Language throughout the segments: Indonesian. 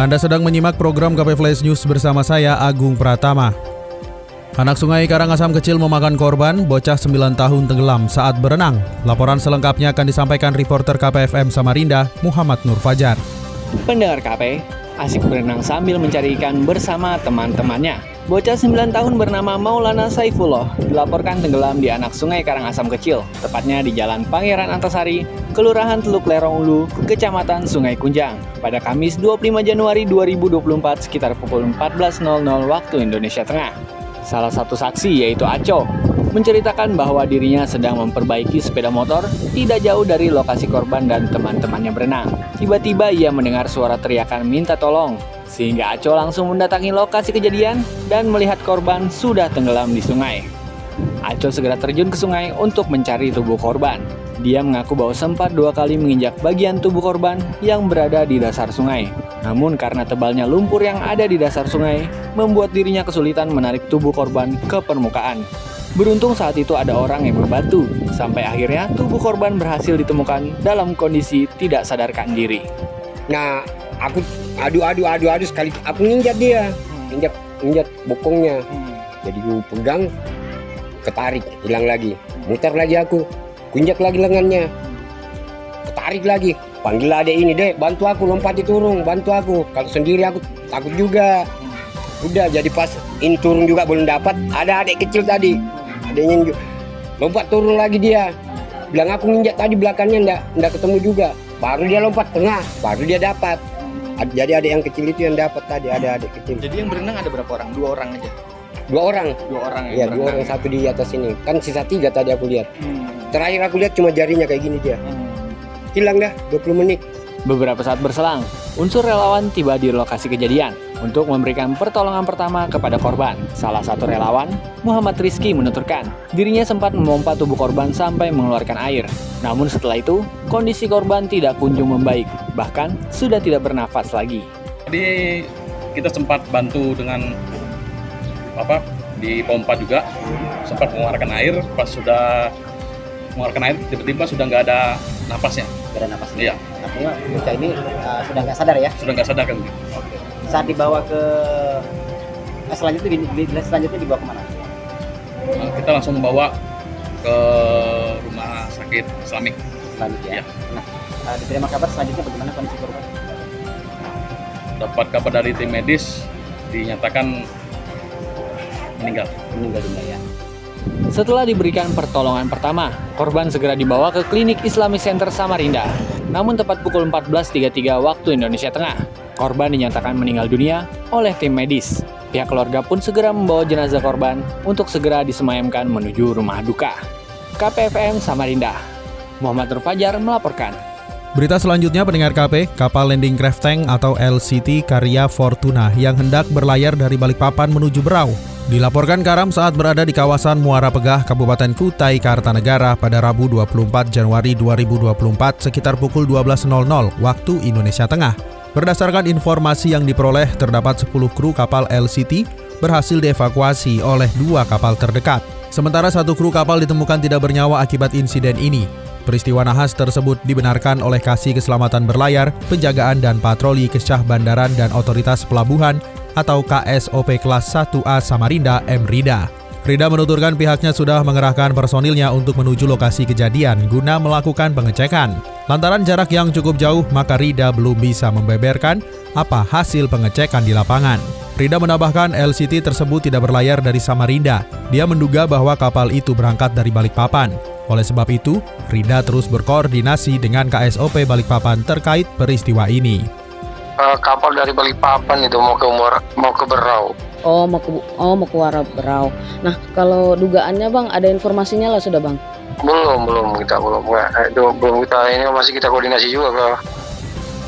Anda sedang menyimak program KP Flash News bersama saya Agung Pratama. Anak sungai Karangasam kecil memakan korban, bocah 9 tahun tenggelam saat berenang. Laporan selengkapnya akan disampaikan reporter KPFM Samarinda, Muhammad Nur Fajar. Pendengar KP, asik berenang sambil mencari ikan bersama teman-temannya. Bocah 9 tahun bernama Maulana Saifullah dilaporkan tenggelam di anak sungai Karangasam Kecil, tepatnya di Jalan Pangeran Antasari, Kelurahan Teluk Lerong Ulu, Kecamatan Sungai Kunjang, pada Kamis 25 Januari 2024 sekitar pukul 14.00 waktu Indonesia Tengah. Salah satu saksi yaitu Aco menceritakan bahwa dirinya sedang memperbaiki sepeda motor tidak jauh dari lokasi korban dan teman-temannya berenang. Tiba-tiba ia mendengar suara teriakan minta tolong sehingga Aco langsung mendatangi lokasi kejadian dan melihat korban sudah tenggelam di sungai. Aco segera terjun ke sungai untuk mencari tubuh korban. Dia mengaku bahwa sempat dua kali menginjak bagian tubuh korban yang berada di dasar sungai. Namun karena tebalnya lumpur yang ada di dasar sungai, membuat dirinya kesulitan menarik tubuh korban ke permukaan. Beruntung saat itu ada orang yang membantu, sampai akhirnya tubuh korban berhasil ditemukan dalam kondisi tidak sadarkan diri. Nah, aku adu adu adu adu sekali. Aku nginjak dia. Injak injak bokongnya. Jadi gue pegang ketarik hilang lagi. Muter lagi aku. Kunjak lagi lengannya. Ketarik lagi. Panggil adek ini deh bantu aku lompat di turun bantu aku. Kalau sendiri aku takut juga. Udah jadi pas ini turun juga belum dapat. Ada adik kecil tadi. Adiknya lompat turun lagi dia. Bilang aku nginjak tadi belakangnya ndak ndak ketemu juga. Baru dia lompat tengah baru dia dapat jadi ada yang kecil itu yang dapat tadi ada adik kecil. Jadi yang berenang ada berapa orang? Dua orang aja. Dua orang. Dua orang ya. dua orang satu di atas ini. Kan sisa tiga tadi aku lihat. Hmm. Terakhir aku lihat cuma jarinya kayak gini dia. Hmm. Hilang dah 20 menit. Beberapa saat berselang, unsur relawan tiba di lokasi kejadian untuk memberikan pertolongan pertama kepada korban. Salah satu relawan, Muhammad Rizky menuturkan, dirinya sempat memompa tubuh korban sampai mengeluarkan air. Namun setelah itu, kondisi korban tidak kunjung membaik, bahkan sudah tidak bernafas lagi. Jadi kita sempat bantu dengan apa di pompa juga, sempat mengeluarkan air, pas sudah mengeluarkan air tiba-tiba sudah nggak ada napasnya. Nggak ada napasnya. Iya. Artinya bocah ini uh, sudah nggak sadar ya? Sudah nggak sadar kan? Oke. Saat dibawa ke eh, selanjutnya di, di, selanjutnya dibawa ke mana? Nah, kita langsung membawa ke rumah sakit Islamik. Islamik ya. ya. Nah, uh, diterima kabar selanjutnya bagaimana kondisi korban? Dapat kabar dari tim medis dinyatakan meninggal. Meninggal dunia ya. Setelah diberikan pertolongan pertama, korban segera dibawa ke klinik Islamic Center Samarinda. Namun tepat pukul 14.33 waktu Indonesia Tengah, korban dinyatakan meninggal dunia oleh tim medis. Pihak keluarga pun segera membawa jenazah korban untuk segera disemayamkan menuju rumah duka. KPFM Samarinda, Muhammad Fajar melaporkan. Berita selanjutnya pendengar KP, kapal landing craft tank atau LCT karya Fortuna yang hendak berlayar dari Balikpapan menuju Berau Dilaporkan karam saat berada di kawasan Muara Pegah, Kabupaten Kutai, Kartanegara pada Rabu 24 Januari 2024 sekitar pukul 12.00 waktu Indonesia Tengah. Berdasarkan informasi yang diperoleh, terdapat 10 kru kapal LCT berhasil dievakuasi oleh dua kapal terdekat. Sementara satu kru kapal ditemukan tidak bernyawa akibat insiden ini. Peristiwa nahas tersebut dibenarkan oleh Kasih Keselamatan Berlayar, Penjagaan dan Patroli Kesyah Bandaran dan Otoritas Pelabuhan atau KSOP kelas 1A Samarinda M. Rida. Rida menuturkan pihaknya sudah mengerahkan personilnya untuk menuju lokasi kejadian guna melakukan pengecekan. Lantaran jarak yang cukup jauh, maka Rida belum bisa membeberkan apa hasil pengecekan di lapangan. Rida menambahkan LCT tersebut tidak berlayar dari Samarinda. Dia menduga bahwa kapal itu berangkat dari Balikpapan. Oleh sebab itu, Rida terus berkoordinasi dengan KSOP Balikpapan terkait peristiwa ini uh, kapal dari Balikpapan itu mau ke Muara, mau ke Berau. Oh mau ke oh mau ke Muara Berau. Nah kalau dugaannya bang ada informasinya lah sudah bang? Belum belum kita belum eh, itu belum kita ini masih kita koordinasi juga ke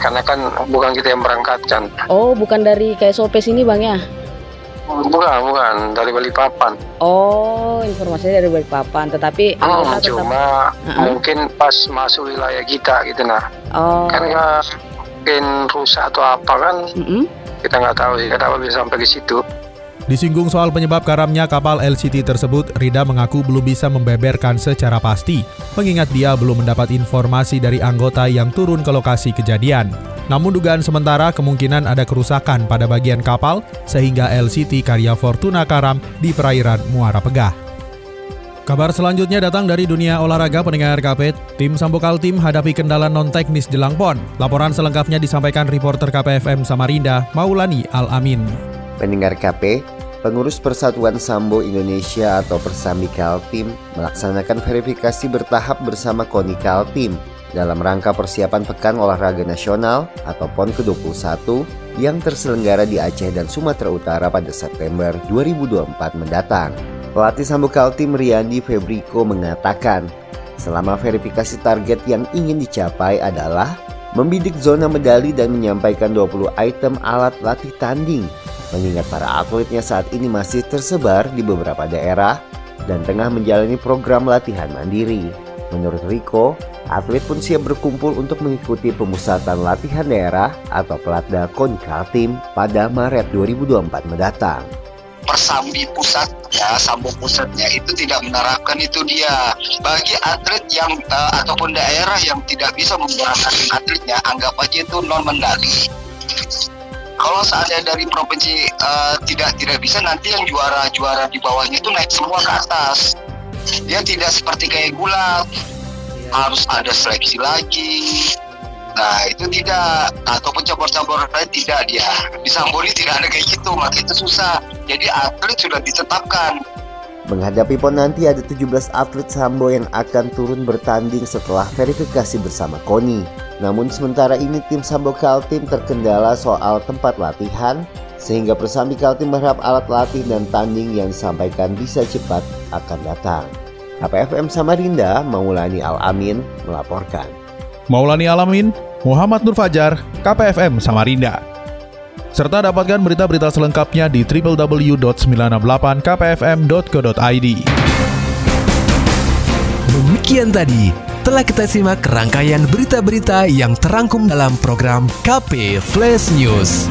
karena kan bukan kita yang berangkatkan. Oh, bukan dari KSOP sini Bang ya? Bukan, bukan dari Balikpapan. Oh, informasinya dari Balikpapan, tetapi Hmm, tetap cuma Uh-uh. mungkin pas masuk wilayah kita gitu nah. Oh. Kan nggak mungkin rusak atau apa kan Mm-mm. kita nggak tahu sih kenapa bisa sampai ke situ. Disinggung soal penyebab karamnya kapal LCT tersebut, Rida mengaku belum bisa membeberkan secara pasti, mengingat dia belum mendapat informasi dari anggota yang turun ke lokasi kejadian. Namun dugaan sementara kemungkinan ada kerusakan pada bagian kapal sehingga LCT Karya Fortuna karam di perairan Muara Pegah. Kabar selanjutnya datang dari dunia olahraga pendengar KP. Tim Sambokal Tim hadapi kendala non-teknis jelang PON. Laporan selengkapnya disampaikan reporter KPFM Samarinda, Maulani Al-Amin. Pendengar KP, pengurus Persatuan Sambo Indonesia atau Persambi Kaltim melaksanakan verifikasi bertahap bersama KONI Kaltim dalam rangka persiapan Pekan Olahraga Nasional atau PON ke-21 yang terselenggara di Aceh dan Sumatera Utara pada September 2024 mendatang. Pelatih Sambo Kaltim Riyandi Febriko mengatakan, selama verifikasi target yang ingin dicapai adalah membidik zona medali dan menyampaikan 20 item alat latih tanding mengingat para atletnya saat ini masih tersebar di beberapa daerah dan tengah menjalani program latihan mandiri. Menurut Riko, atlet pun siap berkumpul untuk mengikuti pemusatan latihan daerah atau Pelatda Konkaltim pada Maret 2024 mendatang. Persambi pusatnya, Sambo pusatnya itu tidak menerapkan itu dia. Bagi atlet yang uh, ataupun daerah yang tidak bisa memberangkatkan atletnya, anggap aja itu non mendali. Kalau seandainya dari provinsi uh, tidak tidak bisa, nanti yang juara-juara di bawahnya itu naik semua ke atas. Dia tidak seperti kayak gulat, harus ada seleksi lagi. Nah itu tidak. Ataupun cabur-cabur lain tidak dia. Di Sambori tidak ada kayak gitu maka itu susah. Jadi atlet sudah ditetapkan. Menghadapi PON nanti ada 17 atlet Sambo yang akan turun bertanding setelah verifikasi bersama KONI. Namun sementara ini tim Sambo Kaltim terkendala soal tempat latihan sehingga Persambi Kaltim berharap alat latih dan tanding yang disampaikan bisa cepat akan datang. KPFM Samarinda, Maulani Al-Amin melaporkan. Maulani Alamin, Muhammad Nur Fajar, KPFM Samarinda. Serta dapatkan berita-berita selengkapnya di www.968kpfm.co.id. Demikian tadi telah kita simak rangkaian berita-berita yang terangkum dalam program KP Flash News.